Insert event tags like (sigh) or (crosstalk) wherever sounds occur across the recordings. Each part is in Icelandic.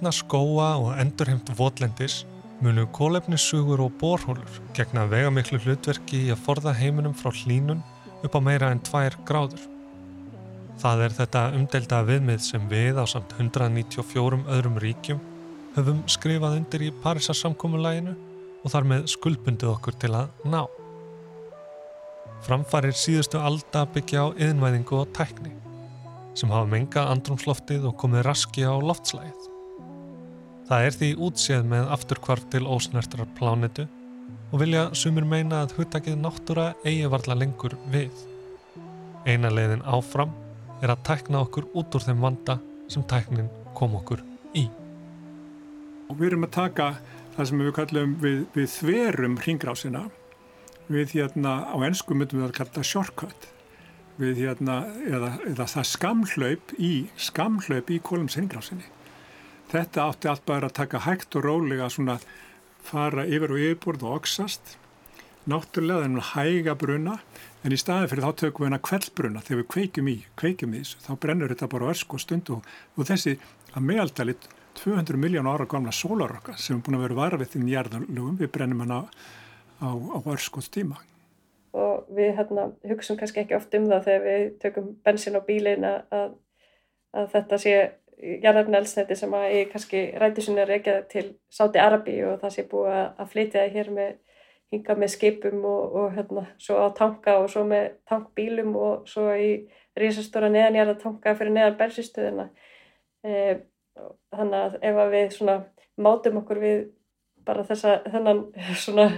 grænna skóa og endurheimt votlendis munu kólefnissugur og borhólur gegna vegamiklu hlutverki í að forða heiminum frá hlínun upp á meira en tvær gráður. Það er þetta umdelda viðmið sem við á samt 194 öðrum ríkjum höfum skrifað undir í Parísarsamkominlæginu og þar með skuldbundið okkur til að ná. Framfarir síðustu alda byggja á yðinvæðingu og tækni sem hafa mengað andrumsloftið og komið raski á loftslægið. Það er því útséð með afturkvarf til ósnertrar plánitu og vilja sumir meina að huttakið náttúra eigi varla lengur við. Eina leiðin áfram er að tækna okkur út úr þeim vanda sem tæknin kom okkur í. Og við erum að taka það sem við kallum við, við þverum hringrásina við hérna á ennsku myndum við að kalla það shortcut við hérna eða, eða það skamhlaup í skamhlaup í kólumsengrásinni þetta átti allt bara að taka hægt og rólega svona fara yfir og yfirbúrð og oksast náttúrulega þennan hæga bruna en í staði fyrir þá tökum við hennar kveldbruna þegar við kveikjum í, kveikjum í þessu þá brennur þetta bara ösku og stund og, og þessi að meðaldalit 200 miljón ára gamla sólarokka sem er búin að vera varfið í nýjarðalugum, við brennum hann á á, á örskóts tíma. Og við hérna, hugsaum kannski ekki oft um það þegar við tökum bensin á bílin að, að þetta sé jarðarfni elsnætti sem að ég kannski ræti svona reykja til Sáti Arabi og það sé búið að flytja það hér með hinga með skipum og, og hérna svo á tanka og svo með tankbílum og svo í risastóra neðanjarða tanka fyrir neðan bensinstöðuna. E, þannig að ef að við svona mátum okkur við bara þessa þennan (laughs) svona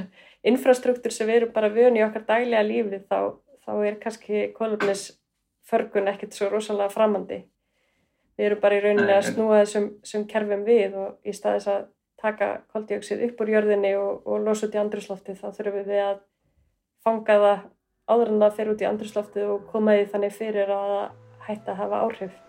infrastruktúr sem við erum bara vöni í okkar dælega lífi þá, þá er kannski kolumnisförgun ekkert svo rosalega framandi. Við erum bara í rauninni að snúa þessum sem kerfum við og í staðis að taka koldioksið upp úr jörðinni og, og losa út í andruslofti þá þurfum við að fanga það áður en það fer út í andruslofti og koma því þannig fyrir að hætta að hafa áhrif.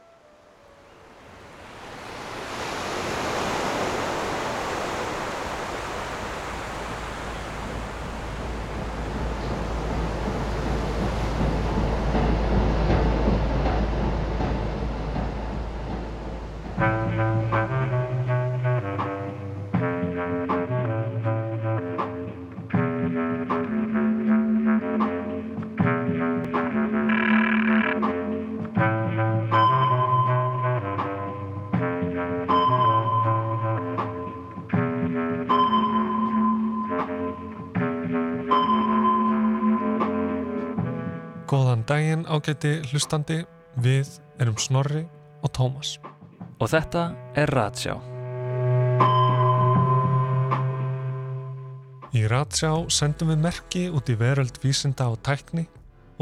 Daginn ágæti hlustandi, við erum Snorri og Tómas. Og þetta er Ratsjá. Í Ratsjá sendum við merki út í veröld vísinda og tækni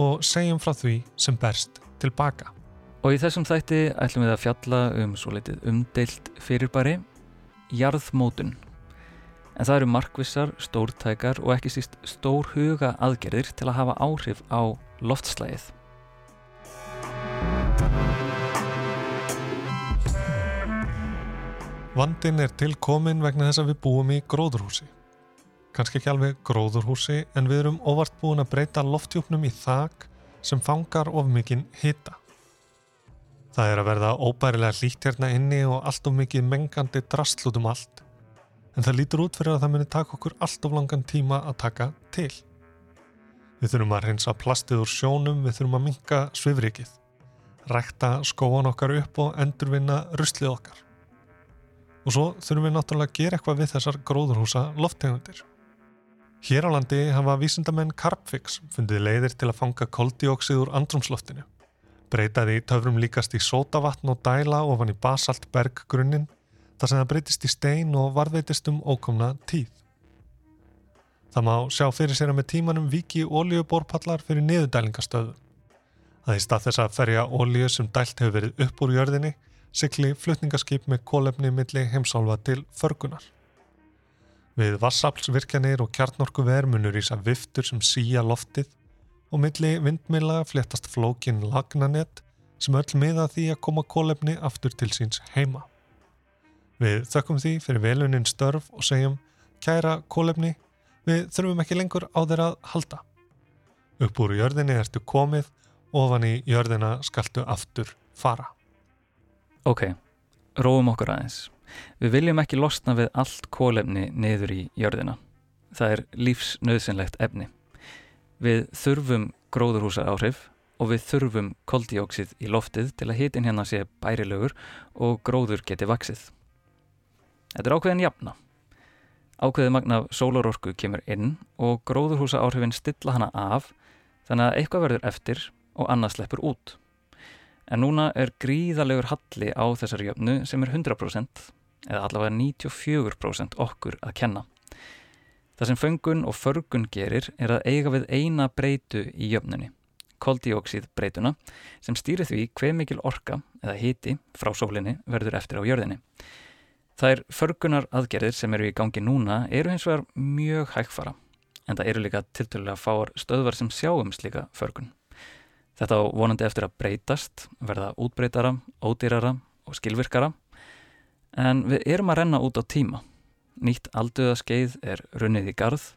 og segjum frá því sem berst tilbaka. Og í þessum þætti ætlum við að fjalla um svo litið umdeilt fyrirbæri, jarðmótun. En það eru markvissar, stórtækar og ekki síst stór huga aðgerðir til að hafa áhrif á loftslægið. Vandin er tilkomin vegna þess að við búum í gróðurhúsi. Kanski ekki alveg gróðurhúsi en við erum óvart búin að breyta loftjúpnum í þak sem fangar of mikinn hita. Það er að verða óbærilega hlýtt hérna inni og allt of mikið mengandi drastlut um allt. En það lítur út fyrir að það muni taka okkur allt of langan tíma að taka til. Við þurfum að reynsa plastið úr sjónum, við þurfum að minka svifrikið, rækta skóan okkar upp og endurvinna ruslið okkar. Og svo þurfum við náttúrulega að gera eitthvað við þessar gróðurhúsa lofttegundir. Hér á landi hafa vísindamenn Carpfix fundið leiðir til að fanga koldioksið úr andrumsloftinu. Breytaði töfrum líkast í sótavatn og dæla ofan í basaltberggrunnin þar sem það breytist í stein og varðveitist um ókomna tíð. Það má sjá fyrir sér að með tímanum viki ólíuborpallar fyrir niðurdælingastöðu. Það er stað þess að ferja ólíu sem dælt hefur verið upp úr jörðinni, sykli flutningaskip með kólefni milli heimsálfa til förgunar. Við vassaflsvirkjanir og kjarnorku vermunur í að viftur sem síja loftið og milli vindmila fléttast flókin lagnanett sem öll miða því að koma kólefni aftur til síns heima. Við þökkum því fyrir velunin störf og segjum kæra kólefni Við þurfum ekki lengur á þeirra að halda. Upp úr jörðinni ertu komið, ofan í jörðina skaltu aftur fara. Ok, róum okkur aðeins. Við viljum ekki losna við allt kólefni niður í jörðina. Það er lífsnöðsynlegt efni. Við þurfum gróðurhúsa áhrif og við þurfum koldíóksið í loftið til að hitin hérna sé bærilegur og gróður geti vaksið. Þetta er ákveðin jafna. Ákveðið magna sólarorku kemur inn og gróðurhúsa áhrifin stilla hana af þannig að eitthvað verður eftir og annað sleppur út. En núna er gríðalegur halli á þessari jöfnu sem er 100% eða allavega 94% okkur að kenna. Það sem föngun og förgun gerir er að eiga við eina breytu í jöfnunni, koldíóksíð breytuna, sem stýrir því hver mikil orka eða hiti frá sólinni verður eftir á jörðinni. Er förgunar aðgerðir sem eru í gangi núna eru hins vegar mjög hægfara, en það eru líka tilturlega fáar stöðvar sem sjáum slíka förgun. Þetta á vonandi eftir að breytast, verða útbreytara, ódýrara og skilvirkara, en við erum að renna út á tíma. Nýtt alduðaskeið er runnið í garð,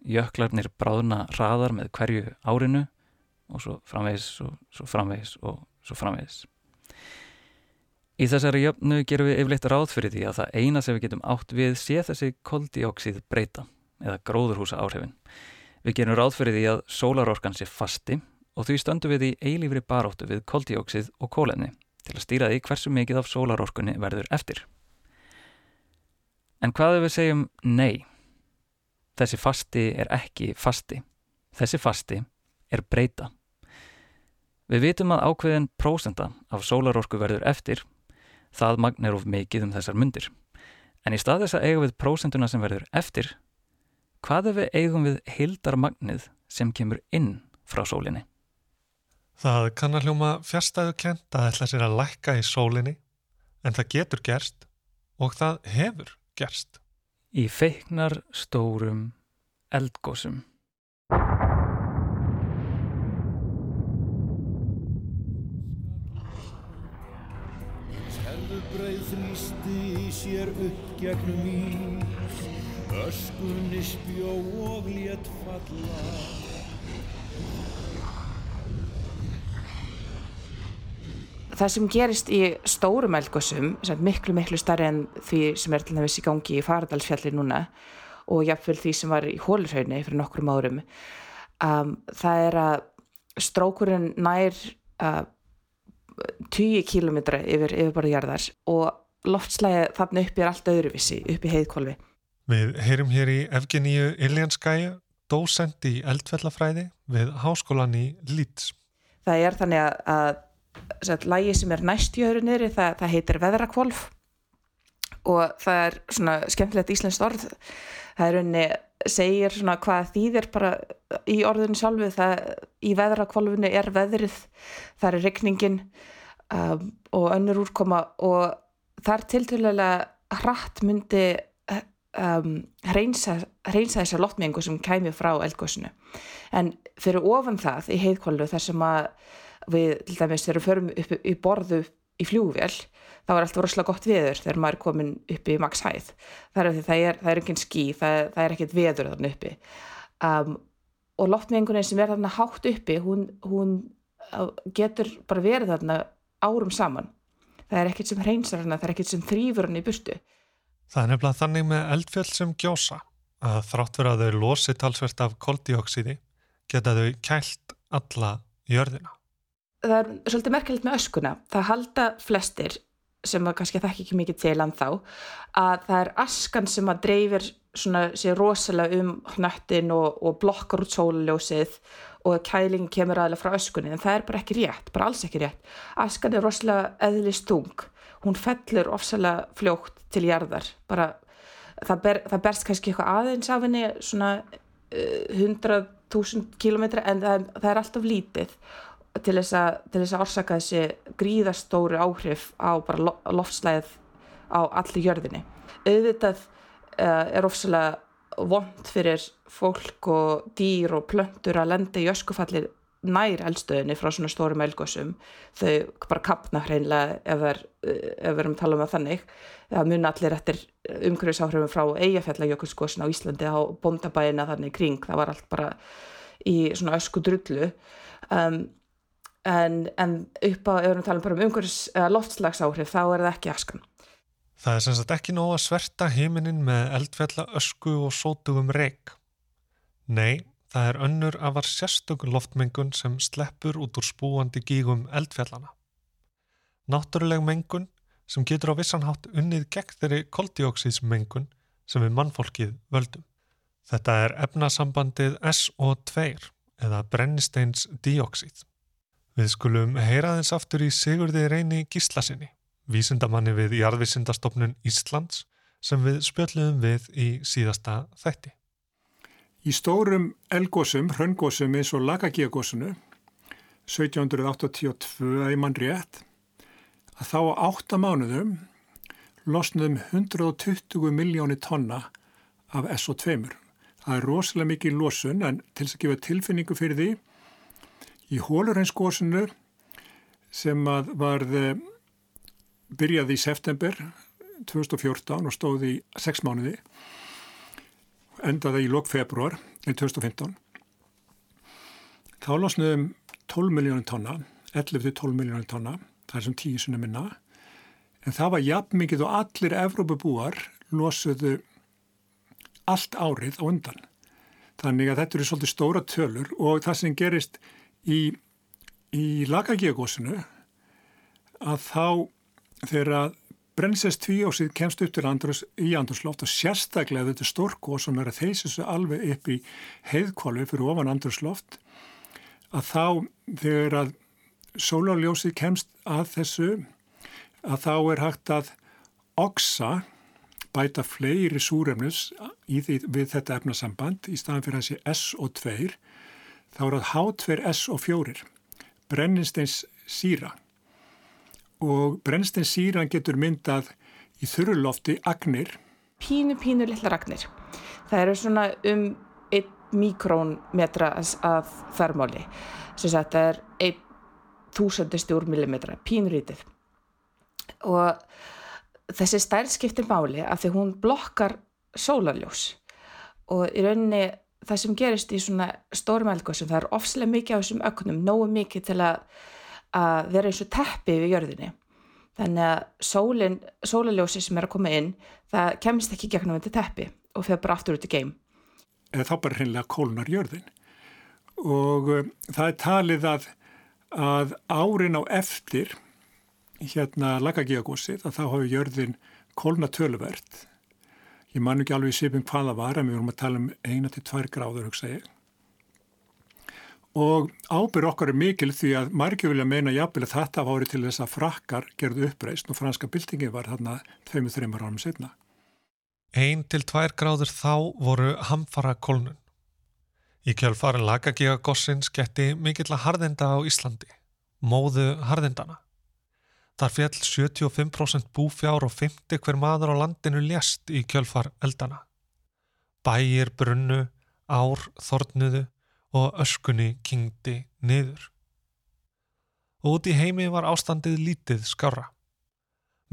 jöklarnir bráðna hraðar með hverju árinu og svo framvegis og svo framvegis og svo framvegis. Í þessari jöfnu gerum við yfirleitt ráð fyrir því að það eina sem við getum átt við sé þessi koldíóksið breyta eða gróðurhúsa áhrifin. Við gerum ráð fyrir því að sólarorkan sé fasti og því stöndum við í eilífri baróttu við koldíóksið og kólenni til að stýra því hversu mikið af sólarorkunni verður eftir. En hvað ef við segjum nei? Þessi fasti er ekki fasti. Þessi fasti er breyta. Við vitum að ákveðin prósenda af sólarorku verður eftir það magn er of mikið um þessar myndir. En í stað þess að eiga við prósenduna sem verður eftir, hvað ef við eigum við hildarmagnið sem kemur inn frá sólinni? Það kann að hljóma fjärstæðu kent að ætla sér að lækka í sólinni, en það getur gerst og það hefur gerst. Í feiknar stórum eldgósum. þrýsti sér upp gegnum ís öskunni spjó og létt falla Það sem gerist í stórum eldgóðsum, miklu miklu starri en því sem er til dæmis í gangi í Faradalsfjalli núna og jáfnveil því sem var í Hólurhaunni fyrir nokkrum árum, um, það er að strókurinn nær uh, 20 kílometra yfir, yfir bara jarðar og loftslæði þarna uppi er allt öðruvissi, uppi heiðkólfi. Við heyrum hér í Evgeníu Iljanskæju, dósend í eldfellafræði við háskólan í Leeds. Það er þannig að, að lægi sem er næst í öðru niðri, það, það heitir veðrakvolf og það er svona skemmtilegt íslenskt orð. Það er unni, segir svona hvað þýðir bara í orðinu sjálfu, það í veðrakvolfinu er veðrið, það er regningin um, og önnur úrkoma. Og þar tilturlega hratt myndi um, hreinsa, hreinsa þessar lottmengu sem kæmi frá eldgóðsunu en fyrir ofan það í heiðkólu þar sem að við til dæmis þegar við förum upp í borðu í fljúvél þá er alltaf rosalega gott veður þegar maður er komin upp í max hæð það er, það er, það er engin skí, það, það er ekkert veður þarna uppi um, og loftmengunin sem er þarna hátt uppi hún, hún getur bara verið þarna árum saman það er ekkert sem hreinsar hana, það er ekkert sem þrýfur hann í burtu. Það er nefnilega þannig með eldfjöld sem gjósa að þrátt verið að þau losi talsvert af koldioksíði geta þau kælt alla jörðina. Það er svolítið merkilegt með öskuna. Það halda flestir sem að kannski þekk ekki mikið til en þá að það er askan sem að dreifir svona sér rosalega um hnöttin og, og blokkar út sóluljósið og kælingin kemur aðlega frá öskunni. En það er bara ekki rétt, bara alls ekki rétt. Askan er rosalega eðlistung hún fellur ofsalega fljókt til jarðar. Bara það, ber, það berst kannski eitthvað aðeins af henni svona uh, 100.000 km en það, það er alltaf lítið til þess að, til þess að orsaka þessi gríðastóru áhrif á bara loftslæðið á allir jörðinni. Auðvitað uh, er ofsalega vond fyrir fólk og dýr og plöntur að lenda í öskufallir nær eldstöðinni frá svona stórum elgósum þau bara kapna hreinlega ef við erum að tala um það þannig. Það mun allir eftir umhverfisáhrifum frá eigafjallajökulskossin á Íslandi á bondabæina þannig kring. Það var allt bara í svona ösku drullu um, en, en upp á ef við að tala um umhverfis loftslagsáhrif þá er það ekki askan Það er sem sagt ekki nóg að sverta heiminin með eldfjalla ösku og sótugum reik. Nei, það er önnur að var sérstökur loftmengun sem sleppur út úr spúandi gígum eldfjallana. Náttúruleg mengun sem getur á vissanhátt unnið gegn þeirri koldioksísmengun sem við mannfólkið völdum. Þetta er efnasambandið SO2 eða brennisteins dióksíð. Við skulum heyra þess aftur í Sigurði reyni gíslasinni vísindamanni við Jarðvísindastofnun Íslands sem við spjöldluðum við í síðasta þætti. Í stórum elgósum, hraungósum eins og Lagagíagósunu 1782 í mann rétt að þá á 8 mánuðum losnum 120 miljóni tonna af SO2. Það er rosalega mikið losun en til þess að gefa tilfinningu fyrir því í hólurheinsgósunu sem að varði byrjaði í september 2014 og stóði í 6 mánuði endaði í lok februar 2015 þá losnaðum 12 miljónir tonna 11-12 miljónir tonna það er sem 10 sinna minna. En það var jafn mikið og allir Evrópabúar losuðu allt árið á undan. Þannig að þetta eru svolítið stóra tölur og það sem gerist í, í lagagíagósinu að þá þegar að brennsest tvíósið kemst upp til andrus, í andrusloft og sérstaklega þetta stórkó sem er að þeysa þessu alveg upp í heiðkólu fyrir ofan andrusloft að þá þegar að sólarljósið kemst að þessu að þá er hægt að oksa bæta fleiri súrefnus því, við þetta efnasamband í staðan fyrir sé S og 2 þá er að H2S og 4 brennisteins síra og brennstinn síran getur myndað í þurrulofti agnir. Pínu, pínu lilla agnir. Það eru svona um 1 mikrónmetra að þarmáli. Þetta er 1 þúsundist úr millimetra, pínurítið. Og þessi stærð skiptir máli af því hún blokkar sólarljós og í rauninni það sem gerist í svona stórum elgóðsum, það er ofslega mikið á þessum ögnum, nógu mikið til að að vera eins og teppi við jörðinni. Þannig að sólaljósi sem er að koma inn, það kemist ekki gegnum þetta teppi og fyrir bara aftur út í geim. Eða þá bara hreinlega kólnar jörðin. Og um, það er talið að, að árin á eftir, hérna lagagíagósið, að þá hafi jörðin kólna töluvert. Ég man ekki alveg í sipum hvaða var, en við vorum að tala um eina til tvær gráður, hugsa ég og ábyrg okkar er mikil því að margir vilja meina jafnvel að þetta vári til þess að frakkar gerðu uppreist og franska byltingi var þarna þeimu þreymar árum setna. Einn til tvær gráður þá voru hamfara kolnun. Í kjálfarin lagagíagossins getti mikill að harðenda á Íslandi, móðu harðendana. Þar fjall 75% búfjár og 50 hver maður á landinu lést í kjálfar eldana. Bæir, brunnu, ár, þornuðu og öskunni kingdi niður. Og út í heimi var ástandið lítið skára.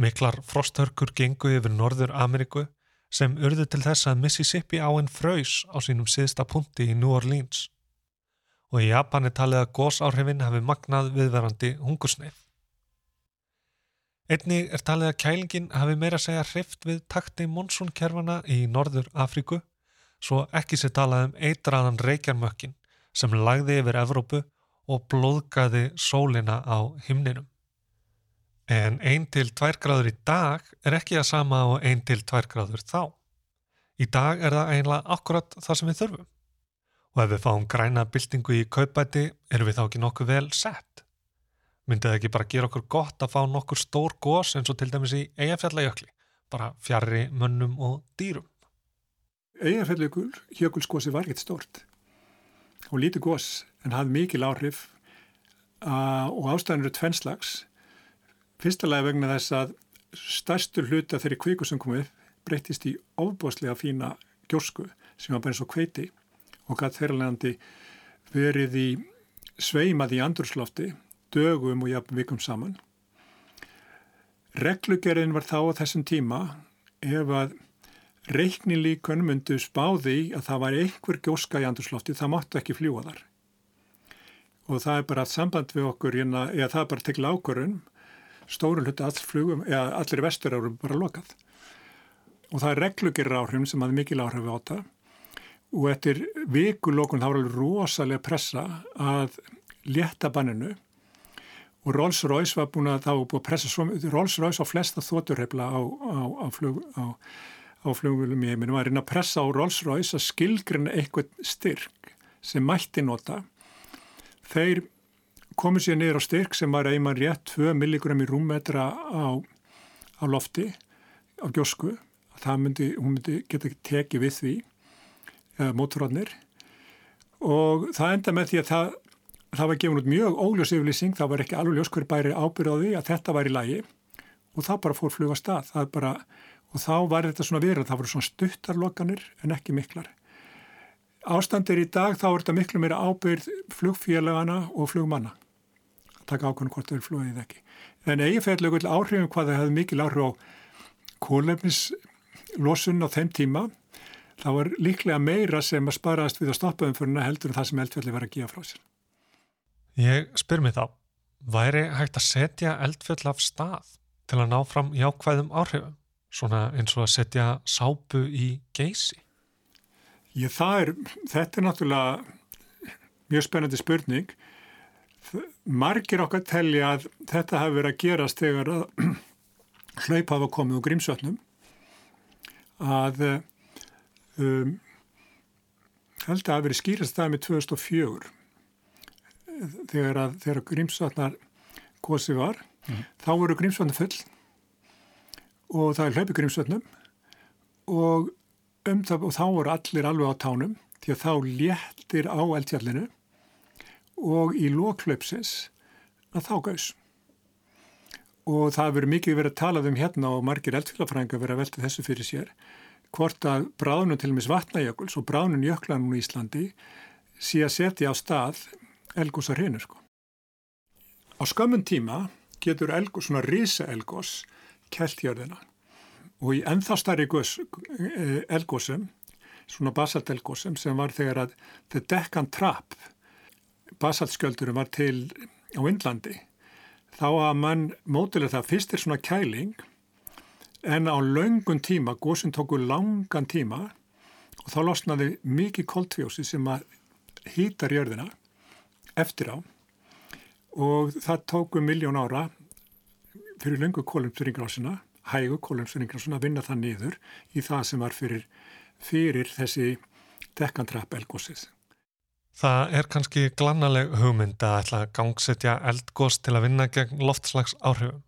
Miklar frosthörkur gengu yfir Norður Ameríku sem urðu til þess að Mississippi áinn fröys á sínum síðsta punkti í New Orleans. Og í Japani talið að gósáhrifin hafi magnað viðverandi hungursneið. Einni er talið að kælingin hafi meira segja hrift við takti monsúnkerfana í Norður Afríku svo ekki sé talað um eitraðan reykjarmökkin sem lagði yfir Evrópu og blóðgaði sólina á himninum. En 1-2 gráður í dag er ekki að sama á 1-2 gráður þá. Í dag er það einlega akkurat það sem við þurfum. Og ef við fáum græna byltingu í kaupæti, erum við þá ekki nokkuð vel sett. Myndið ekki bara gera okkur gott að fá nokkur stór gós eins og til dæmis í eigafjallajökli, bara fjarrri mönnum og dýrum. Eigafjallajökulskósi var ekkert stórt og lítið gós en hafði mikil áhrif og ástæðan eru tvennslags. Fyrstulega vegna þess að stærstur hluta þeirri kviku sem kom upp breytist í ofbóslega fína gjósku sem var bara eins og kveiti og gætt þeirrlegandi verið í sveimað í andurslofti dögum og jafn vikum saman. Reglugerðin var þá á þessum tíma ef að reiknilíkun myndu spáði að það var einhver gjóska í andurslofti, það máttu ekki fljúa þar. Og það er bara samband við okkur, hérna, eða það er bara tekla ákvörun, stóru hluti all flugum, allir vestur eru bara lokað. Og það er reglugerir áhrifin sem hafði mikil áhrif á þetta og eftir vikulokun þá var alveg rosalega pressa að létta banninu og Rolls-Royce var búin að þá búin að pressa svo, Rolls-Royce á flesta þoturheifla á, á, á, flug, á flugvölum í heiminu var að reyna að pressa á Rolls-Royce að skilgrina eitthvað styrk sem mætti nota. Þeir komu sér niður á styrk sem var einmann rétt 2 milligram í rúmmetra á, lofti á gjósku. Það myndi, hún myndi geta tekið við því móturotnir og það enda með því að það, það var gefun út mjög óljós yfirlýsing, það var ekki alveg ljós hver bæri ábyrðaði að þetta var í lagi og það bara fór fluga stað bara, og þá var þetta svona verið, það voru svona stuttarlokanir en ekki miklar. Ástandir í dag þá er þetta miklu meira ábyrð flugfélagana og flugmanna að taka ákvæmum hvort þau eru flugið ekki. En eiginferðlega áhrifum hvað það hefði mikil áhrif á kólefnislosun á þeim tíma það var líklega meira sem að sparaðast við að stoppa umföruna heldur en það sem eldfjalli var að gefa frá sér. Ég spyr mér þá, væri hægt að setja eldfjall af stað til að ná fram jákvæðum áhrifum, svona eins og að setja sápu í geysi? Ég, það er, þetta er náttúrulega mjög spennandi spurning. Margir okkar telja að þetta hafi verið að gerast þegar að (clears throat) hlaup hafa komið úr grímsvöldnum að um, held að hafi verið skýrast það með 2004 þegar að þegar Grímsvatnar kosi var mm. þá voru Grímsvatnar full og það er hlaupi Grímsvatnum og, um það, og þá voru allir alveg á tánum því að þá léttir á eldjallinu og í lóklöpsins að þá gaus og það verið mikið verið að tala um hérna og margir eldfélagfrænga verið að velta þessu fyrir sér hvort að bráðnum til og meins vatnajökuls og bráðnum jöklanum í Íslandi sé að setja á stað elgósar hinu sko. Á skömmun tíma getur elgós, svona risa elgós keltjörðina og í ennþá starri eh, elgósum, svona basaltelgósum sem var þegar að The Deccan Trap basaltskjöldurum var til á Indlandi þá að mann mótilega það fyrst er svona kæling en á laungun tíma, góðsinn tóku langan tíma og þá losnaði mikið koltfjósi sem að hýtar jörðina eftir á og það tóku miljón ára fyrir laungu kólumsringrásina, hægu kólumsringrásina að vinna það niður í það sem var fyrir, fyrir þessi dekkantrapp elgósið. Það er kannski glannaleg hugmynd að ætla að gangsetja eldgós til að vinna gegn loftslags áhrifum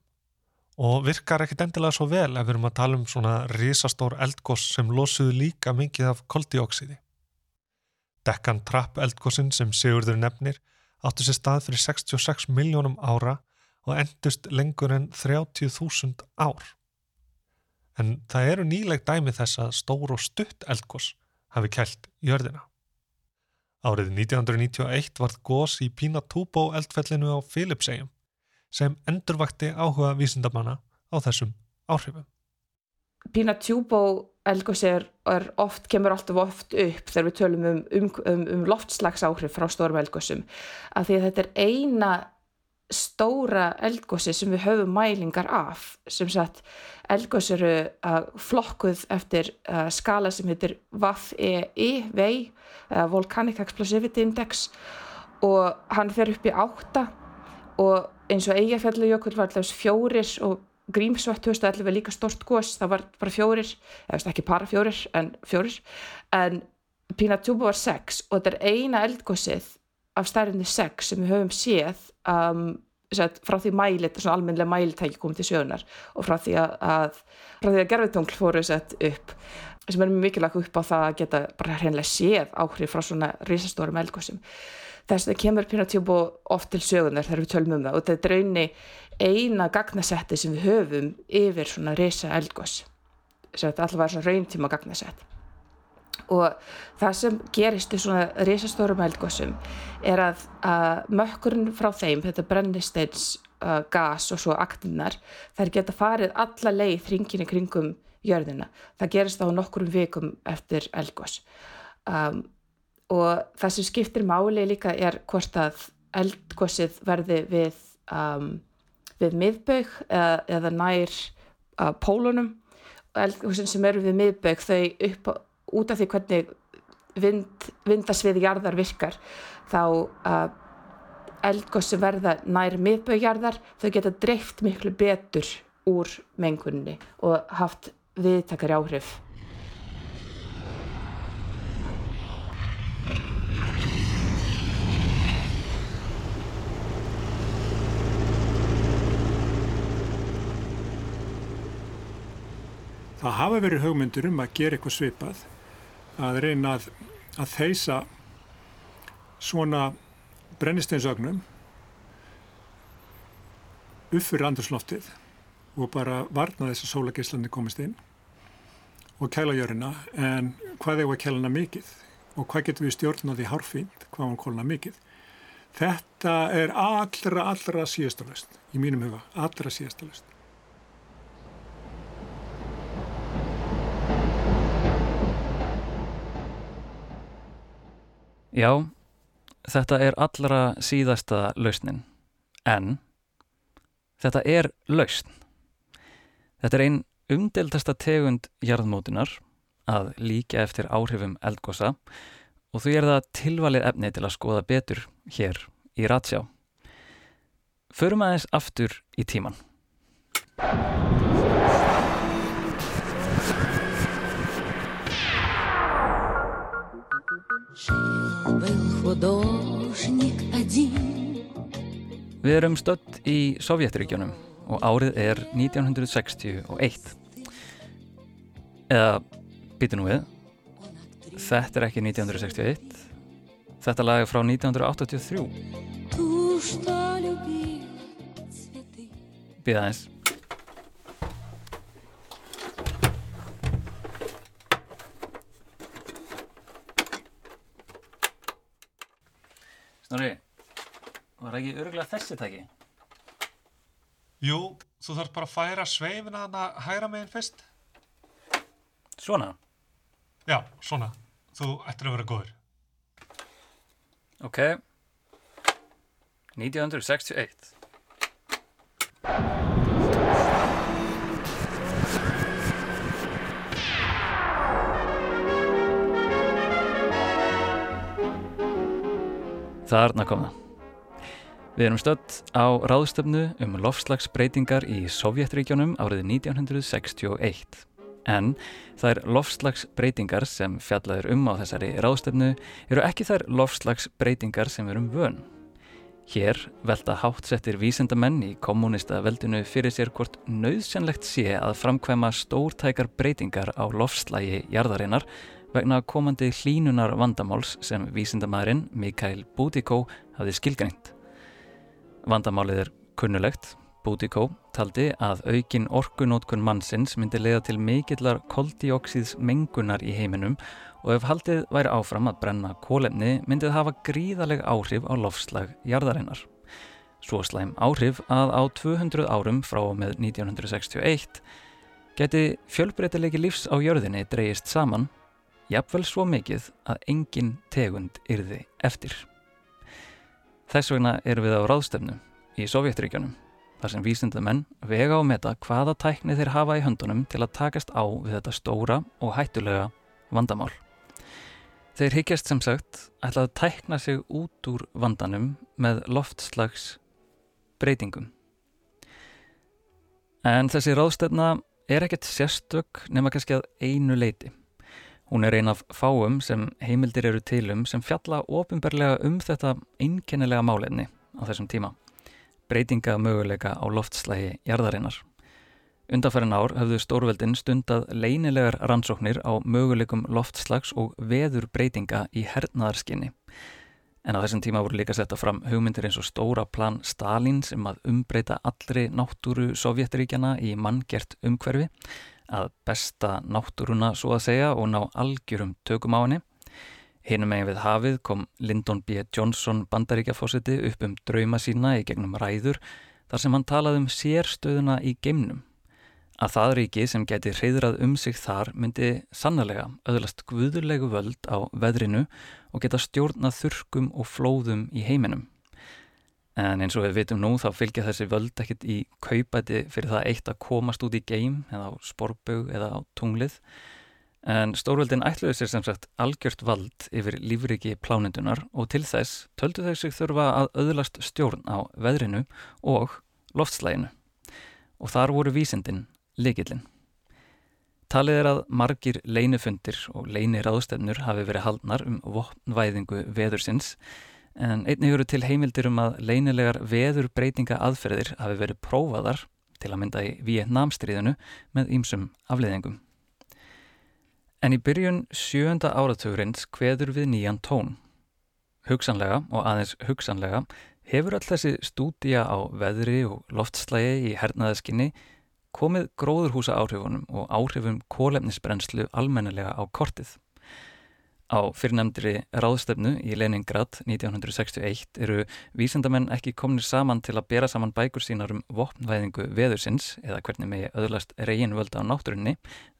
og virkar ekkit endilega svo vel ef við erum að tala um svona risastór eldgoss sem losuðu líka mikið af koldioksiði. Dekkan trapp eldgossin sem Sigurður nefnir áttu sér stað fyrir 66 miljónum ára og endust lengur en 30.000 ár. En það eru nýleg dæmi þess að stór og stutt eldgoss hafi kælt í örðina. Árið 1991 varð gós í Pinatubo eldfellinu á Philipsegjum sem endurvakti áhuga vísindamanna á þessum áhrifum. Pinatubo eldgóðsir oft, kemur alltaf oft upp þegar við tölum um, um, um, um loftslags áhrif frá stórum eldgóðsum af því að þetta er eina stóra eldgóðsi sem við höfum mælingar af. Sem sagt eldgóðs eru uh, flokkuð eftir uh, skala sem heitir VAF-E-I uh, Volcanic Explosivity Index. Og hann fer upp í átta og eins og Eyjafjallajökull var alltaf fjórir og Grímsvart 2011 var líka stort gos, það var bara fjórir eða ekki para fjórir en fjórir. En Pinatubo var sex og þetta er eina eldgósið af stærðinni sex sem við höfum séð um, frá því mælit, svona almennilega mælitæki komið til sjöunar og frá því að, að frá því að gerðutungl fóru sett upp sem er mjög mikilvægt upp á það að geta bara hreinlega séð áhrif frá svona risastórum eldgósum þess að það kemur Pinatubo oft til sögunar þegar við tölum um það. Og þetta er raunni eina gagnasetti sem við höfum yfir svona reysa eldgós sem þetta alltaf var svona rauntíma gagnasett. Og það sem gerist í svona reysastórum eldgósum er að, að mökkurinn frá þeim, þetta brennisteins uh, gas og svo aktinnar þær geta farið alla leið hringin í kringum jörðina, það gerist á nokkurum vikum eftir eldgós um, og það sem skiptir máli líka er hvort að eldgossið verði við um, við miðbaug eða, eða nær uh, pólunum. Og eldgósin sem eru við miðbaug þau upp út af því hvernig vind, vindasvið jarðar virkar þá uh, sem verða nær miðbaugjarðar þau geta dreift miklu betur úr mengunni og haft viðtakar áhrif Það hafa verið hugmyndur um að gera eitthvað svipað, að reyna að, að þeisa svona brennisteinsögnum upp fyrir andursloftið og bara varna þess að sólagislandi komist inn og kæla jörina en hvað er að kæla hana mikið og hvað getur við stjórnaði hárfínt, hvað hann kólna mikið. Þetta er allra, allra síðastalust í mínum huga, allra síðastalust. Já, þetta er allra síðasta lausnin, en þetta er lausn. Þetta er einn umdeltasta tegund jarðmótunar að líka eftir áhrifum eldgosa og því er það tilvalið efni til að skoða betur hér í Ratsjá. Förum aðeins aftur í tíman. Við erum stödd í Sovjetríkjónum og árið er 1961. Eða, býtu nú við, þetta er ekki 1961, þetta lag er frá 1983. Býða eins. Snorri, var ekki örgulega þessi taki? Jú, þú þarf bara að færa sveifina hana hægra meginn fyrst. Svona? Já, svona. Þú ættir að vera góður. Ok. 1961. Þarna kom það. Við erum stödd á ráðstöfnu um lofslagsbreytingar í Sovjetríkjónum árið 1961. En þær lofslagsbreytingar sem fjallaður um á þessari ráðstöfnu eru ekki þær lofslagsbreytingar sem við erum vön. Hér velta hátsettir vísendamenn í kommunista veldinu fyrir sér hvort nöðsjanlegt sé að framkvæma stórtækar breytingar á lofslægi jarðarinnar vegna komandi hlínunar vandamáls sem vísindamæðurinn Mikael Búdíkó hafði skilgrænt. Vandamálið er kunnulegt. Búdíkó taldi að aukin orkunótkun mannsins myndi leiða til mikillar koldíoksíðs mengunar í heiminum og ef haldið væri áfram að brenna kólefni myndið hafa gríðaleg áhrif á lofslag jarðarinnar. Svo slæm áhrif að á 200 árum frá með 1961 geti fjölbreytilegi lífs á jörðinni dreyist saman jafnvel svo mikið að engin tegund yrði eftir. Þess vegna erum við á ráðstefnu í Sovjetríkjónum, þar sem vísindamenn vega og meta hvaða tækni þeir hafa í höndunum til að takast á við þetta stóra og hættulega vandamál. Þeir higgjast sem sagt ætla að tækna sig út úr vandanum með loftslags breytingum. En þessi ráðstefna er ekkert sérstök nema kannski að einu leiti. Hún er ein af fáum sem heimildir eru tilum sem fjalla ofinberlega um þetta einkennilega málefni á þessum tíma. Breytinga möguleika á loftslægi jarðarinnar. Undanfærin ár höfðu stórveldin stundað leynilegar rannsóknir á möguleikum loftslags og veður breytinga í hernaðarskinni. En á þessum tíma voru líka setta fram hugmyndir eins og stóra plan Stalin sem að umbreyta allri náttúru Sovjetríkjana í manngert umhverfi að besta náttúruna svo að segja og ná algjörum tökum á henni. Hinum megin við hafið kom Lyndon B. Johnson bandaríkjafósiti upp um drauma sína í gegnum ræður þar sem hann talaði um sérstöðuna í geimnum. Að það ríki sem geti hreyðrað um sig þar myndi sannlega öðlast guðurlegu völd á veðrinu og geta stjórnað þurkum og flóðum í heiminum. En eins og við vitum nú þá fylgja þessi völd ekkit í kaupæti fyrir það eitt að komast út í geim eða á sporbög eða á tunglið. En stórveldin ætluðu sér sem sagt algjört vald yfir lífriki plánendunar og til þess töldu þau sig þurfa að öðlast stjórn á veðrinu og loftslæginu. Og þar voru vísindin likillin. Talið er að margir leinufundir og leiniráðstefnur hafi verið haldnar um vopnvæðingu veðursins en einnig eru til heimildir um að leinilegar veðurbreytinga aðferðir hafi verið prófaðar til að mynda í Vietnamstríðinu með ýmsum afleiðingum. En í byrjun sjönda áratugurins hveður við nýjan tón. Hugsanlega og aðeins hugsanlega hefur all þessi stúdía á veðri og loftslægi í hernaðaskinni komið gróðurhúsa áhrifunum og áhrifum kólefnisbrennslu almennelega á kortið. Á fyrrnemndri ráðstefnu í Leningrad 1961 eru vísendamenn ekki kominir saman til að bera saman bækur sínar um vopnvæðingu veðursins eða hvernig megi öðlast reygin völda á náttúrunni.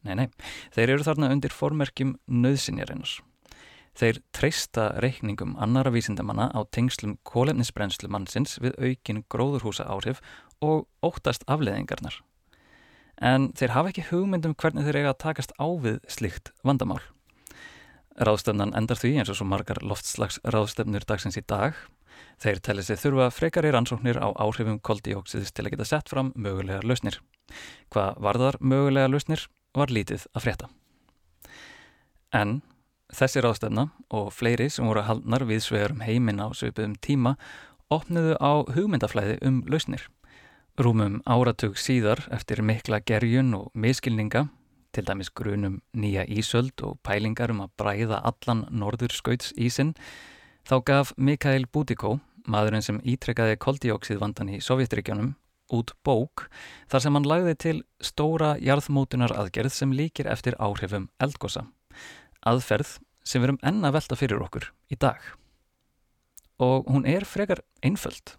Nei, nei, þeir eru þarna undir formerkjum nöðsinjarinnar. Þeir treysta reikningum annara vísindamanna á tengslum kólefnisbrennslu mannsins við aukin gróðurhúsa áhrif og óttast afleðingarnar en þeir hafa ekki hugmyndum hvernig þeir eiga að takast á við slikt vandamál. Ráðstöfnan endar því eins og svo margar loftslags ráðstöfnur dagsins í dag. Þeir telli sig þurfa frekari rannsóknir á áhrifum koldíóksiðis til að geta sett fram mögulegar lausnir. Hvað varðar mögulegar lausnir var lítið að frétta. En þessi ráðstöfna og fleiri sem voru haldnar við svegurum heiminn á söpuðum tíma opniðu á hugmyndaflæði um lausnir. Rúmum áratug síðar eftir mikla gerjun og miskilninga, til dæmis grunum nýja ísöld og pælingar um að bræða allan norður skauts ísin, þá gaf Mikael Bútikó, maðurinn sem ítrekkaði koldíóksíðvandan í Sovjetregjónum, út bók þar sem hann lagði til stóra jarðmótunar aðgerð sem líkir eftir áhrifum eldgosa. Aðferð sem við erum enna velta fyrir okkur í dag. Og hún er frekar einföld.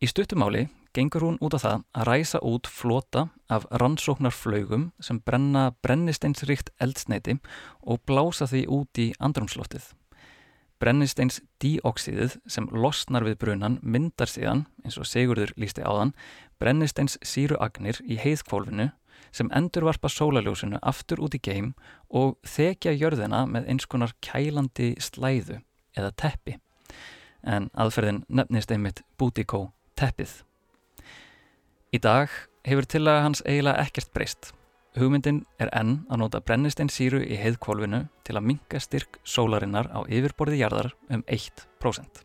Í stuttumáli gengur hún út á það að ræsa út flota af rannsóknarflögum sem brenna brennisteinsrikt eldsneiti og blása því út í andrumsloftið. Brennisteins díoksíðið sem losnar við brunan myndar síðan, eins og Sigurður lísti áðan, brennisteins síruagnir í heiðkvólfinu sem endurvarpa sólaljósinu aftur út í geim og þekja jörðina með eins konar kælandi slæðu eða teppi. En aðferðin nefnist einmitt bútikó teppið. Í dag hefur tillaga hans eiginlega ekkert breyst. Hugmyndin er enn að nota brennistein síru í heiðkvolvinu til að minga styrk sólarinnar á yfirborði jarðar um 1%.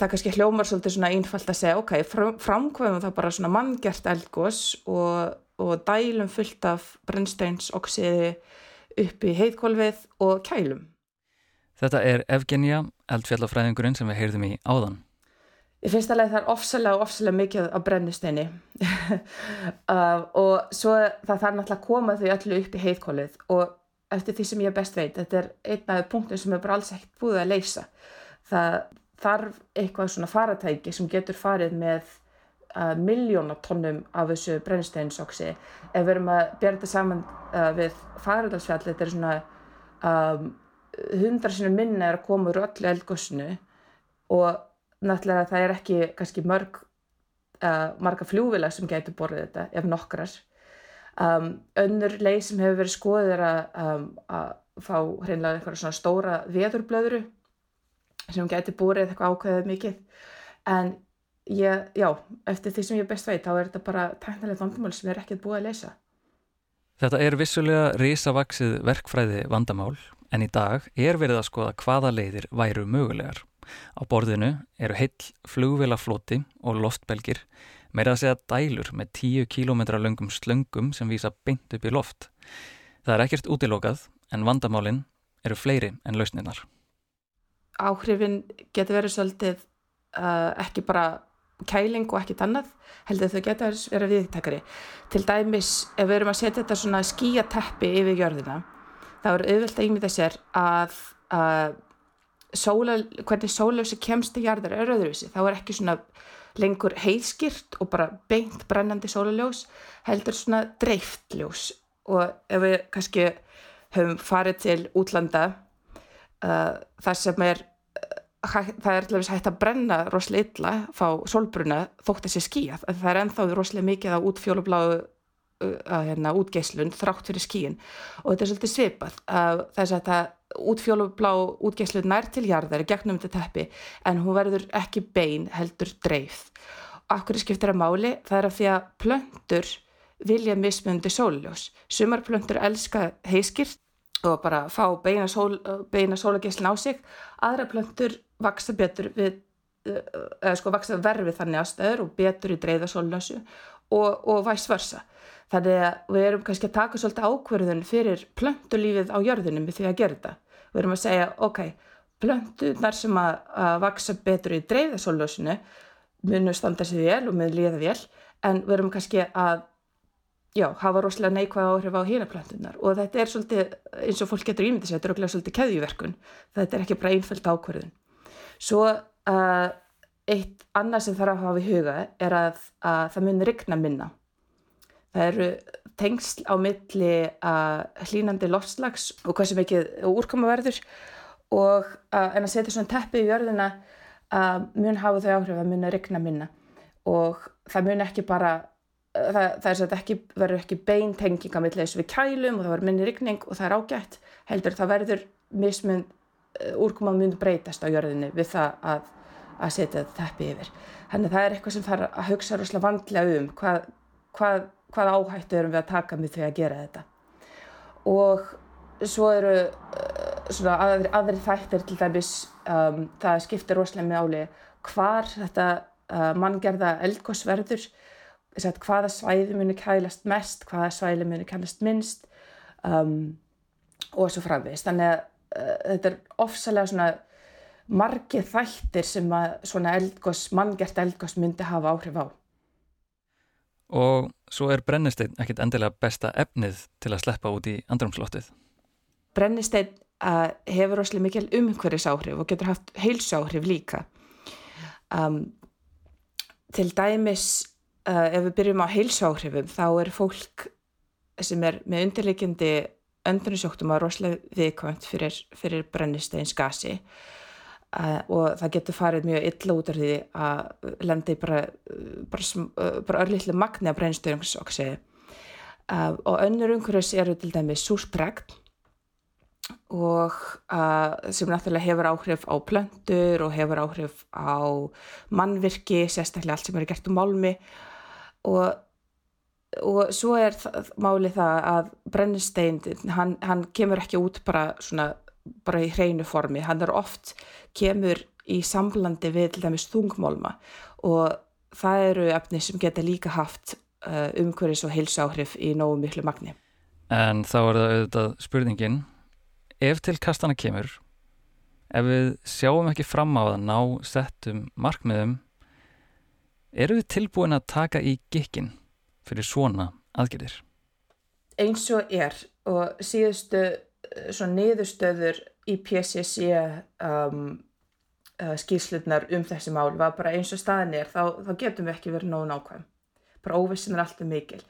Það kannski hljómar svolítið svona einfalt að segja ok, framkvæmum það bara svona manngert eldgós og, og dælum fullt af brennsteinsoksiði upp í heiðkólfið og kælum. Þetta er Evgenia, eldfjallafræðingurinn sem við heyrðum í áðan. Ég finnst alveg það er ofsalega og ofsalega mikið á brennisteini (laughs) uh, og svo það þarf náttúrulega að koma þau öllu upp í heiðkólfið og eftir því sem ég best veit, þetta er einn af punktum sem er bara alls ekkert búið að leysa. Það þarf eitthvað svona faratæki sem getur farið með uh, miljónatónnum af þessu brennsteinsoksi ef við erum að bera þetta saman uh, við faradalsfjall þetta er svona um, hundra sinu minna er að koma úr öllu eldgossinu og náttúrulega það er ekki kannski mörg uh, marga fljúvila sem getur borðið þetta ef nokkrar. Um, önnur leið sem hefur verið skoðið er að, um, að fá hreinlega eitthvað svona stóra veðurblöðuru sem gæti búrið eitthvað ákveðið mikið. En ég, já, eftir því sem ég best veit þá er þetta bara tæknilegt vandamál sem er ekkert búið að leysa Þetta er vissulega risavaksið verkfræði vandamál en í dag er verið að skoða hvaða leiðir væru mögulegar. Á borðinu eru heill flugvelafloti og loftbelgir meira að segja dælur með 10 km löngum slöngum sem vísa beint upp í loft. Það er ekkert útilokað en vandamálinn eru fleiri en lausninnar áhrifin getur verið svolítið uh, ekki bara kæling og ekkit annað heldur þau getur verið viðtækari til dæmis ef við erum að setja þetta svona skíateppi yfir jörðina þá er auðvilt að yngmynda sér að uh, sóla, hvernig sóljósi kemst í jarðar er öðruvísi, þá er ekki svona lengur heiðskýrt og bara beint brennandi sólaljós heldur svona dreift ljós. Og ef við kannski höfum farið til útlanda uh, það sem er uh, það er alveg hægt að brenna rosalega illa, fá sólbruna þótt þessi skíjað, það er ennþá rosalega mikið á útfjólubláu uh, hérna, útgeislun þrátt fyrir skíin og þetta er svolítið svipað þess að það útfjólublá útgeislun nær til jarðar í gegnum þetta teppi en hún verður ekki bein heldur dreif og akkur skiptir að máli? Það er að því að plöndur vilja mismundi sóljós sumar plöndur elska heiskirt og bara fá beina, sól, beina sólageislun á sig aðra plöndur vaksa betur við eða sko vaksa verfið þannig aðstæður og betur í dreiða sólnösu og, og væst versa Þannig að við erum kannski að taka svolítið ákverðun fyrir plöntulífið á jörðunum við því að gera þetta. Við erum að segja, ok, plöntunar sem að, að vaksa betur í dreifðasóljósinu munu standa sér vel og munu líða vel, en við erum kannski að já, hafa rosalega neikvæða áhrif á hýna plöntunar og þetta er svolítið, eins og fólk getur ímyndið sér, þetta er okkur svolítið keðjuverkun. Þetta er ekki bara einföld ákverðun. Svo uh, eitt annað sem þarf að hafa í huga er að, að það mun rigna minna Það eru tengsl á milli að hlínandi loftslags og hvað sem ekki úrkoma verður og að, en að setja svona teppi í jörðina mun hafa þau áhrif að mun að regna minna og það mun ekki bara það, það er svo að ekki verður ekki beintenginga milli þessu við kælum og það verður minni regning og það er ágætt heldur það verður mismund úrkoma mun breytast á jörðinni við það að, að setja teppi yfir. Þannig það er eitthvað sem þarf að hugsa rosalega vandlega um hvað, hvað hvað áhættu erum við að taka með því að gera þetta og svo eru uh, svona aðri, aðri þættir til dæmis um, það skiptir rosalega með áli hvar þetta uh, manngerða eldgóðsverður hvaða svæði muni kælast mest hvaða svæði muni kælast minnst um, og svo framvegist þannig að uh, þetta er ofsalega svona margir þættir sem að svona eldgós, manngert eldgós myndi hafa áhrif á Og svo er brennisteinn ekkit endilega besta efnið til að sleppa út í andrumslottið. Brennisteinn uh, hefur óslega mikil umhverfisáhrif og getur haft heilsáhrif líka. Um, til dæmis, uh, ef við byrjum á heilsáhrifum, þá er fólk sem er með undirleikindi öndrunisjóktum að rosalega viðkvæmt fyrir, fyrir brennisteins gasi Uh, og það getur farið mjög illa út af því að lendi bara, bara, bara örlittlu magni af brennstöðungsoksi uh, og önnur umhverfis eru til dæmi súrspregn og uh, sem náttúrulega hefur áhrif á plöndur og hefur áhrif á mannvirki, sérstaklega allt sem eru gert um málmi og, og svo er það, máli það að brennistein, hann, hann kemur ekki út bara svona bara í hreinu formi, hann er oft kemur í samblandi við þungmálma og það eru efni sem geta líka haft uh, umhverfis og heilsáhrif í nógu miklu magni. En þá er það auðvitað spurningin, ef til kastana kemur, ef við sjáum ekki fram á að ná settum markmiðum, eru við tilbúin að taka í gikkin fyrir svona aðgerðir? Eins og er og síðustu svona niðurstöður í PCC um, uh, skýrslutnar um þessi mál var bara eins og staðin er þá, þá getum við ekki verið nógu nákvæm. Bara óvissin er alltaf mikil.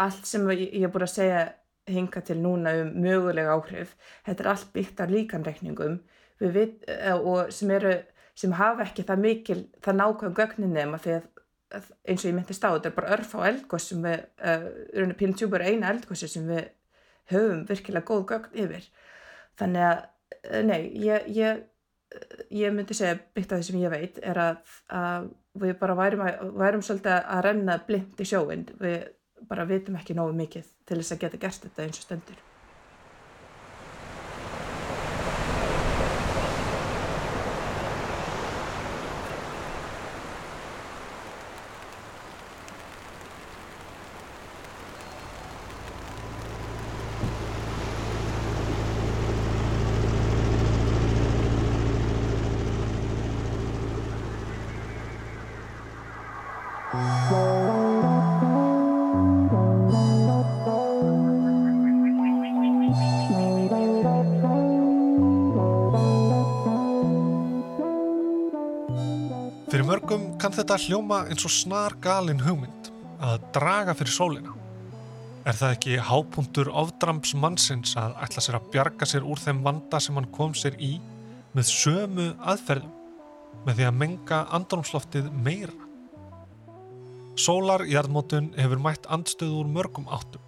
Allt sem ég, er búin að segja hinga til núna um mögulega áhrif þetta er allt byggt af líkanreikningum vit, uh, og sem eru sem hafa ekki það mikil það nákvæm gögnin nema því að eins og ég myndist á, þetta er bara örf á eldgoss sem við, uh, Pílintjúbur er eina eldgossi sem við höfum virkilega góð gögn yfir. Þannig að, eh, nei, ég, ég, ég myndi segja byggt af því sem ég veit er að, að við bara værum, að, værum svolítið að renna blind í sjóin við bara vitum ekki nógu mikið til þess að geta gert þetta eins og stöndur kann þetta hljóma eins og snar galin hugmynd að draga fyrir sólina. Er það ekki hápuntur ofdrams mannsins að ætla sér að bjarga sér úr þeim vanda sem hann kom sér í með sömu aðferðum, með því að menga andrumsloftið meira? Sólarjarðmótun hefur mætt andstöðu úr mörgum áttum.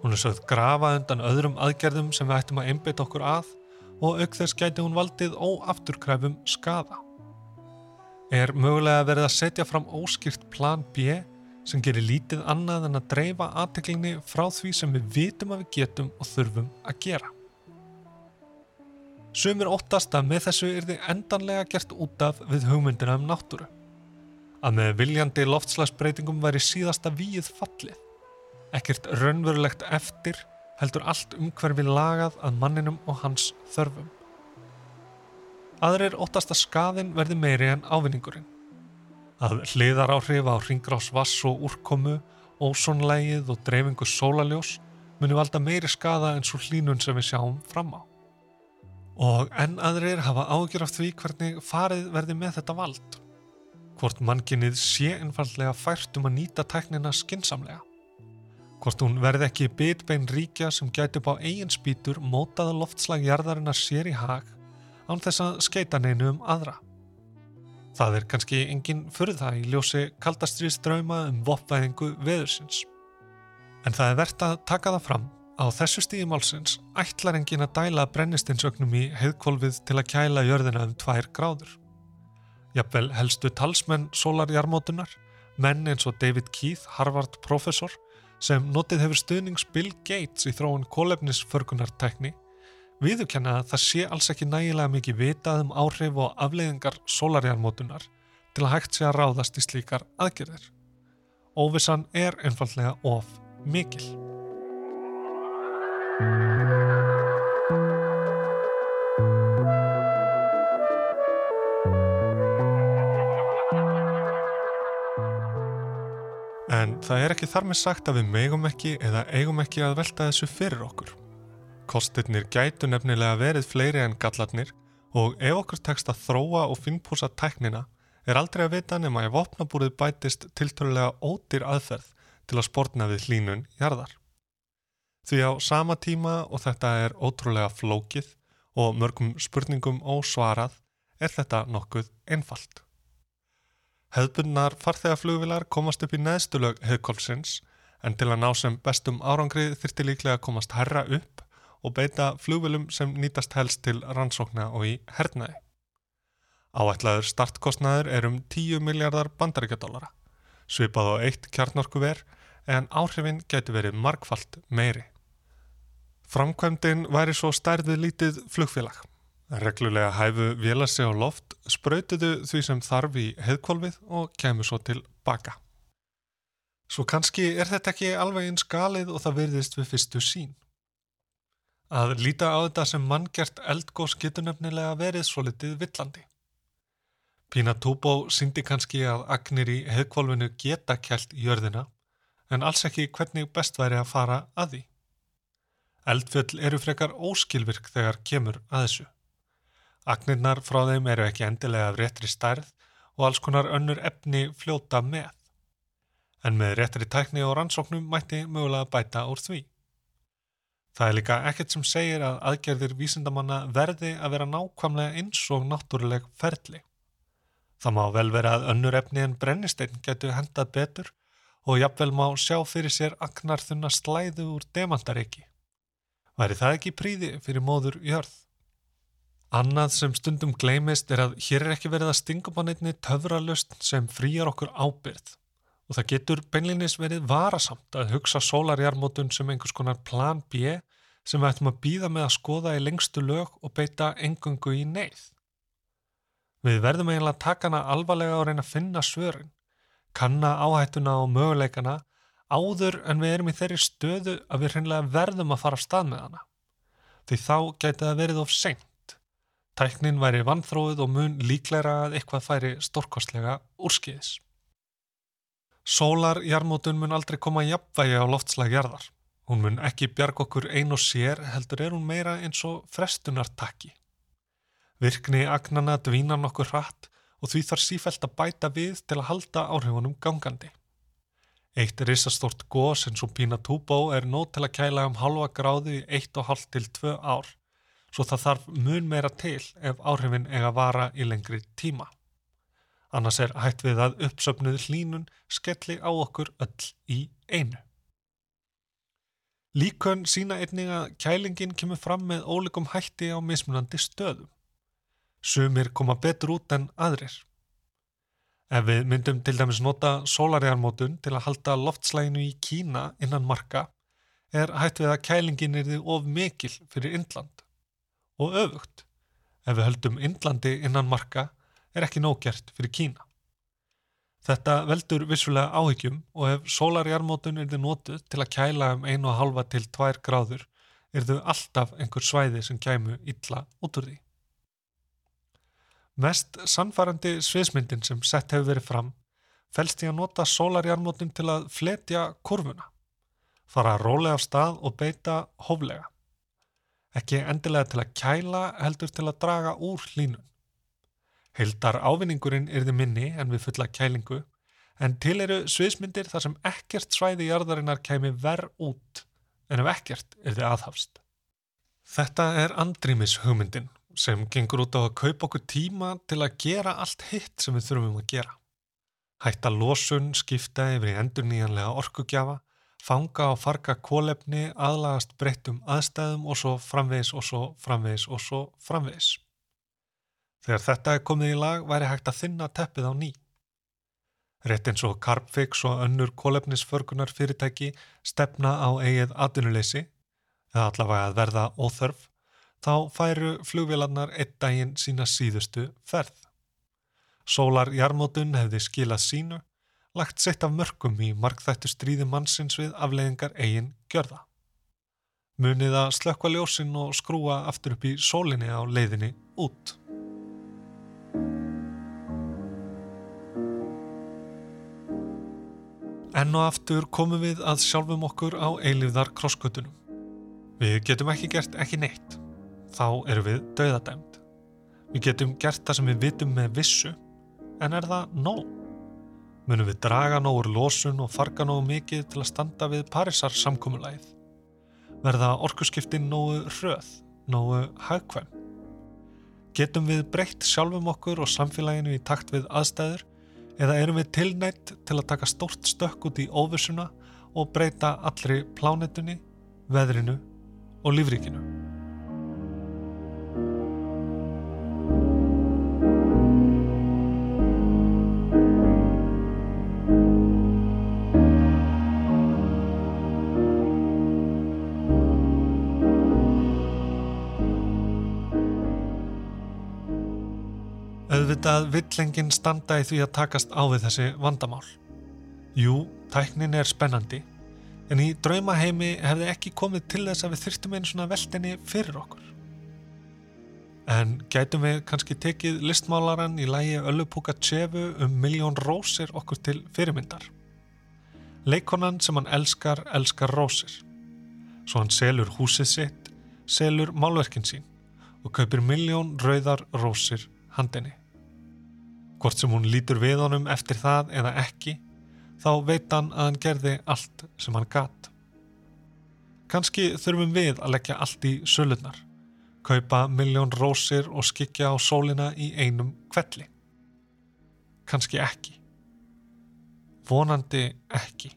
Hún er sögð grafa undan öðrum aðgerðum sem við ættum að einbeita okkur að og auk þess gæti hún valdið óafturkræfum skada. Er mögulega verið að setja fram óskýrt plan B sem gerir lítið annað en að dreifa aðteklinni frá því sem við vitum að við getum og þurfum að gera. Sumir óttast að með þessu er þið endanlega gert út af við hugmyndina um náttúru. Að með viljandi loftslagsbreytingum væri síðasta víið fallið. Ekkert raunverulegt eftir heldur allt umhverfi lagað að manninum og hans þörfum. Aðrir óttast að skaðin verði meiri en ávinningurinn. Að hliðar áhrif á ringrás vass og úrkomu, ósónlægið og dreifingu sólaljós muni valda meiri skaða en svo hlínun sem við sjáum fram á. Og enn aðrir hafa ágjur af því hvernig farið verði með þetta vald. Hvort mannkinnið sé einfallega fært um að nýta tæknina skinsamlega. Hvort hún verði ekki bitbein ríkja sem gæti upp á eigin spýtur mótaða loftslag jarðarinnar sér í hag án þess að skeita neinu um aðra. Það er kannski engin fyrir það í ljósi kaldastriðströma um vopvæðingu veðursins. En það er verðt að taka það fram á þessu stíði málsins ætlar engin að dæla brennistinsögnum í heiðkvolfið til að kæla jörðina um tvær gráður. Jafnvel helstu talsmenn sólarjarmótunar, menn eins og David Keith, Harvard professor, sem notið hefur stuðnings Bill Gates í þróun kólefnisförgunartekni, viðurkenna að það sé alls ekki nægilega mikið vitað um áhrif og afleiðingar sólarjarmótunar til að hægt sé að ráðast í slíkar aðgerðir. Óvissan er einfallega of mikil. En það er ekki þar með sagt að við megum ekki eða eigum ekki að velta þessu fyrir okkur. Kostirnir gætu nefnilega verið fleiri en gallarnir og ef okkur tekst að þróa og finnpúsa teknina er aldrei að vita nema ef opnabúrið bætist tiltölulega ódýr aðferð til að spórna við hlínun jarðar. Því á sama tíma og þetta er ótrúlega flókið og mörgum spurningum ósvarað er þetta nokkuð einfalt. Hefðbundnar farþegaflugvilar komast upp í neðstulög hefðkólfsins en til að ná sem bestum árangrið þyrti líklega að komast herra upp og beita flugvilum sem nýtast helst til rannsókna og í hernaði. Áætlaður startkostnaður er um 10 miljardar bandaríkjadólara, svipað á eitt kjarnorkuver en áhrifin getur verið markfalt meiri. Framkvæmdin væri svo stærðið lítið flugfélag. Reglulega hæfu vélasi á loft, spröytiðu því sem þarf í heðkvolfið og kemur svo til baka. Svo kannski er þetta ekki alveg eins galið og það verðist við fyrstu sín. Að líta á þetta sem manngjert eldgós getur nefnilega verið svo litið villandi. Pína Túbó syndi kannski að agnir í heðkvolfinu geta kælt jörðina en alls ekki hvernig best væri að fara að því. Eldfjöll eru frekar óskilvirk þegar kemur að þessu. Agnirnar frá þeim eru ekki endilega af réttri stærð og alls konar önnur efni fljóta með. En með réttri tækni og rannsóknum mætti mögulega bæta úr því. Það er líka ekkert sem segir að aðgerðir vísindamanna verði að vera nákvæmlega eins og náttúruleg ferli. Það má vel vera að önnur efni en brennistein getur hendað betur og jafnvel má sjá fyrir sér agnar þunna slæðu úr demandareiki. Væri það ekki príði fyrir móður jörð? Annað sem stundum gleimist er að hér er ekki verið að stingum á neittni töfralust sem frýjar okkur ábyrð og það getur beinlinis verið varasamt að hugsa sólarjarmótun sem einhvers konar plan B sem við ættum að býða með að skoða í lengstu lög og beita engungu í neyð. Við verðum eiginlega að taka hana alvarlega og reyna að finna svörin, kanna áhættuna og möguleikana áður en við erum í þeirri stöðu að við hreinlega verðum að fara af stað með hana. Því þá gæti það verið of seint. Tæknin væri vannþróið og mun líklæra að eitthvað færi stórkostlega úrskiðis. Sólarjarmótun mun aldrei koma jafnvægi á loftslagjarðar. Hún mun ekki bjarg okkur ein og sér heldur er hún meira eins og frestunartakki. Virkni agnana dvína nokkur hratt og því þarf sífælt að bæta við til að halda áhrifunum gangandi. Eitt risastórt gós eins og Pína Túbó er nót til að kæla um halva gráði í 1,5 til 2 ár, svo það þarf mun meira til ef áhrifin eiga vara í lengri tíma. Annars er hægt við að uppsöfnuð hlínun skelli á okkur öll í einu. Líkön sína einnig að kælingin kemur fram með ólegum hætti á mismunandi stöðum. Sumir koma betur út en aðrir. Ef við myndum til dæmis nota sólarjarmótun til að halda loftslæginu í Kína innan marka er hægt við að kælingin er þið of mikil fyrir Indland. Og öfugt, ef við höldum Indlandi innan marka er ekki nóggjert fyrir Kína. Þetta veldur vissulega áhyggjum og ef sólarjarmótun er þið notuð til að kæla um 1,5 til 2 gráður er þau alltaf einhver svæði sem kæmu illa út úr því. Mest sannfærandi sviðsmyndin sem sett hefur verið fram fælst í að nota sólarjarmótin til að fletja kurvuna, fara rólega af stað og beita hóflega. Ekki endilega til að kæla heldur til að draga úr hlínun. Heildar ávinningurinn er þið minni en við fulla kælingu en til eru sviðsmyndir þar sem ekkert svæði jarðarinnar kæmi verð út en ef ekkert er þið aðhafst. Þetta er andrýmis hugmyndin sem gengur út á að kaupa okkur tíma til að gera allt hitt sem við þurfum að gera. Hætta losun, skipta yfir í endur nýjanlega orkugjafa, fanga og farga kólefni, aðlagast breyttum aðstæðum og svo framvegis og svo framvegis og svo framvegis. Þegar þetta er komið í lag væri hægt að þinna teppið á ný. Rétt eins og Carbfix og önnur kólefnisförgunar fyrirtæki stefna á eigið atvinnuleysi, eða allavega að verða óþörf, þá færu flugvélarnar einn daginn sína síðustu ferð. Sólar jarmótun hefði skilað sínu, lagt sett af mörgum í markþættu stríði mannsins við afleiðingar eigin gjörða. Munið að slökkva ljósin og skrúa aftur upp í sólinni á leiðinni út. Enn og aftur komum við að sjálfum okkur á eilifðar krosskutunum. Við getum ekki gert ekki neitt þá erum við dauðadæmt. Við getum gert það sem við vitum með vissu, en er það nóg? Munum við draga nógur losun og farga nógu mikið til að standa við Parísar samkómulæð? Verða orkusskiptin nógu hröð, nógu hagkvæm? Getum við breytt sjálfum okkur og samfélaginu í takt við aðstæður eða erum við tilnætt til að taka stórt stökk út í óvissuna og breyta allri plánetunni, veðrinu og lífríkinu? Auðvitað villengin standa í því að takast á við þessi vandamál. Jú, tæknin er spennandi, en í draumaheimi hefði ekki komið til þess að við þurftum einu svona veldinni fyrir okkur. En gætum við kannski tekið listmálaran í lægi Öllupúka Tsefu um miljón rósir okkur til fyrirmyndar. Leikonan sem hann elskar, elskar rósir. Svo hann selur húsið sitt, selur málverkin sín og kaupir miljón rauðar rósir handinni. Hvort sem hún lítur við honum eftir það eða ekki, þá veit hann að hann gerði allt sem hann gatt. Kanski þurfum við að leggja allt í sölunar, kaupa miljón rósir og skikja á sólina í einum kvelli. Kanski ekki. Vonandi ekki.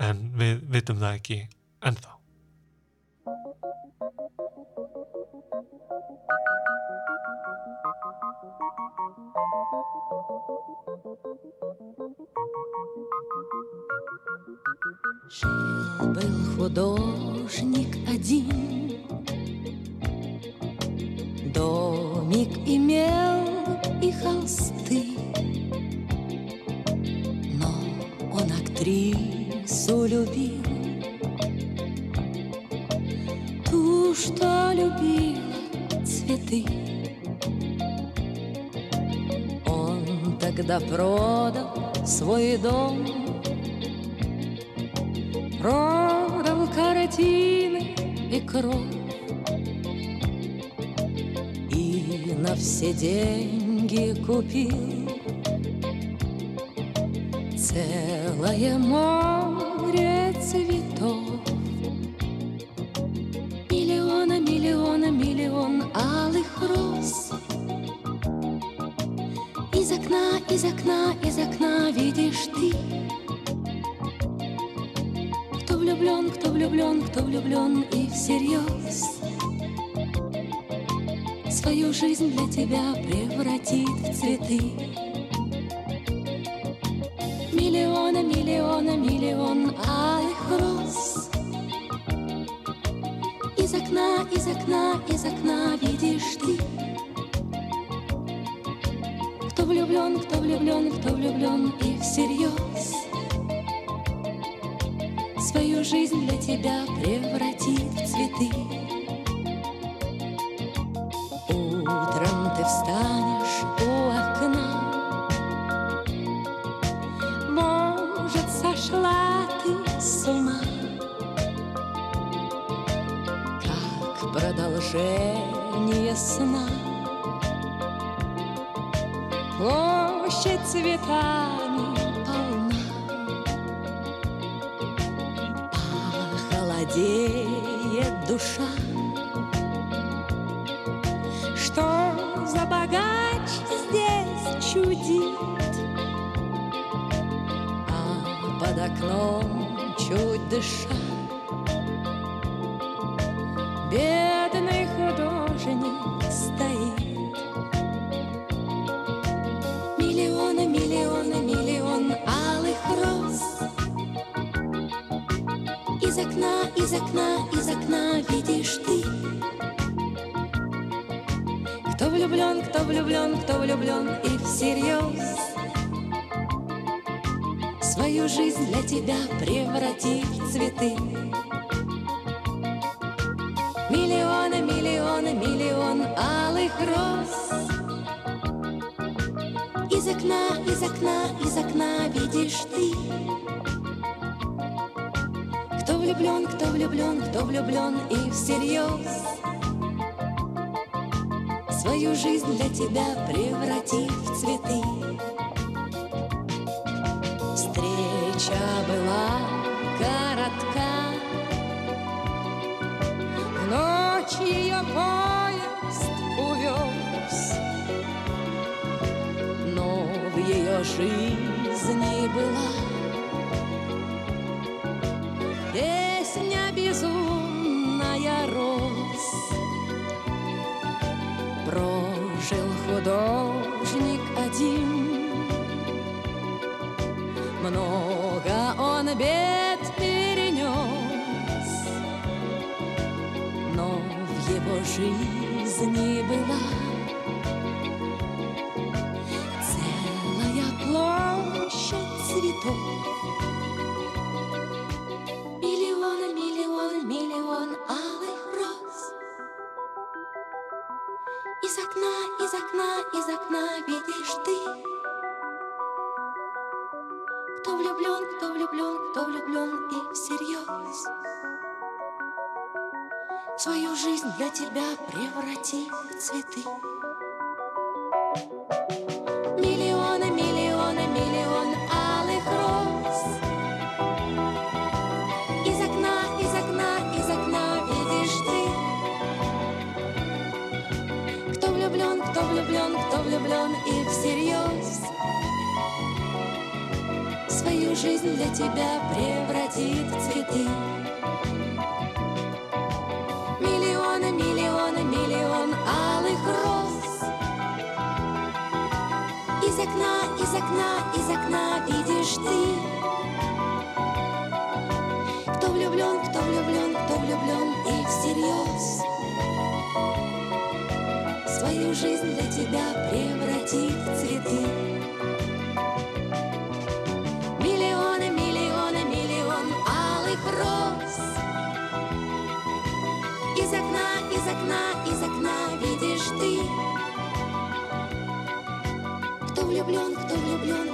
En við vitum það ekki ennþá. Жил-был художник один, Домик имел и холсты, Но он актрису любил, Ту, что любила цветы. Он тогда продал свой дом. Продал картины и кровь. И на все деньги купил Целое море влюблен, кто влюблен, кто влюблен и всерьез Свою жизнь для тебя превратит в цветы. Миллиона, миллиона, миллион алых роз Из окна, из окна, из окна видишь ты. Кто влюблен, кто влюблен, кто влюблен и всерьез жизнь для тебя превратит в цветы Кто влюблен, кто влюблен, кто влюблен и всерьез? Свою жизнь для тебя превратит в цветы. Миллионы, миллионы, миллион алых роз. Из окна, из окна, из окна видишь ты. Кто влюблен, кто влюблен, кто влюблен и всерьез Свою жизнь для тебя превратит в цветы. Встреча была коротка В ночь ее поезд увез. Но в ее жизни была художник один. Много он бед перенес Но в его жизни была Целая площадь цветов Из окна, из окна, из окна видишь ты. Кто влюблен, кто влюблен, кто влюблен и всерьез. Свою жизнь для тебя преврати в цветы влюблен и всерьез Свою жизнь для тебя превратит в цветы. Миллионы, миллионы, миллион алых роз. Из окна, из окна, из окна видишь ты. Кто влюблен, кто влюблен, кто влюблен и всерьез Свою жизнь для тебя превратит в цветы Миллионы, миллионы, миллион алых роз. Из окна, из окна, из окна видишь ты. Кто влюблен, кто влюблен,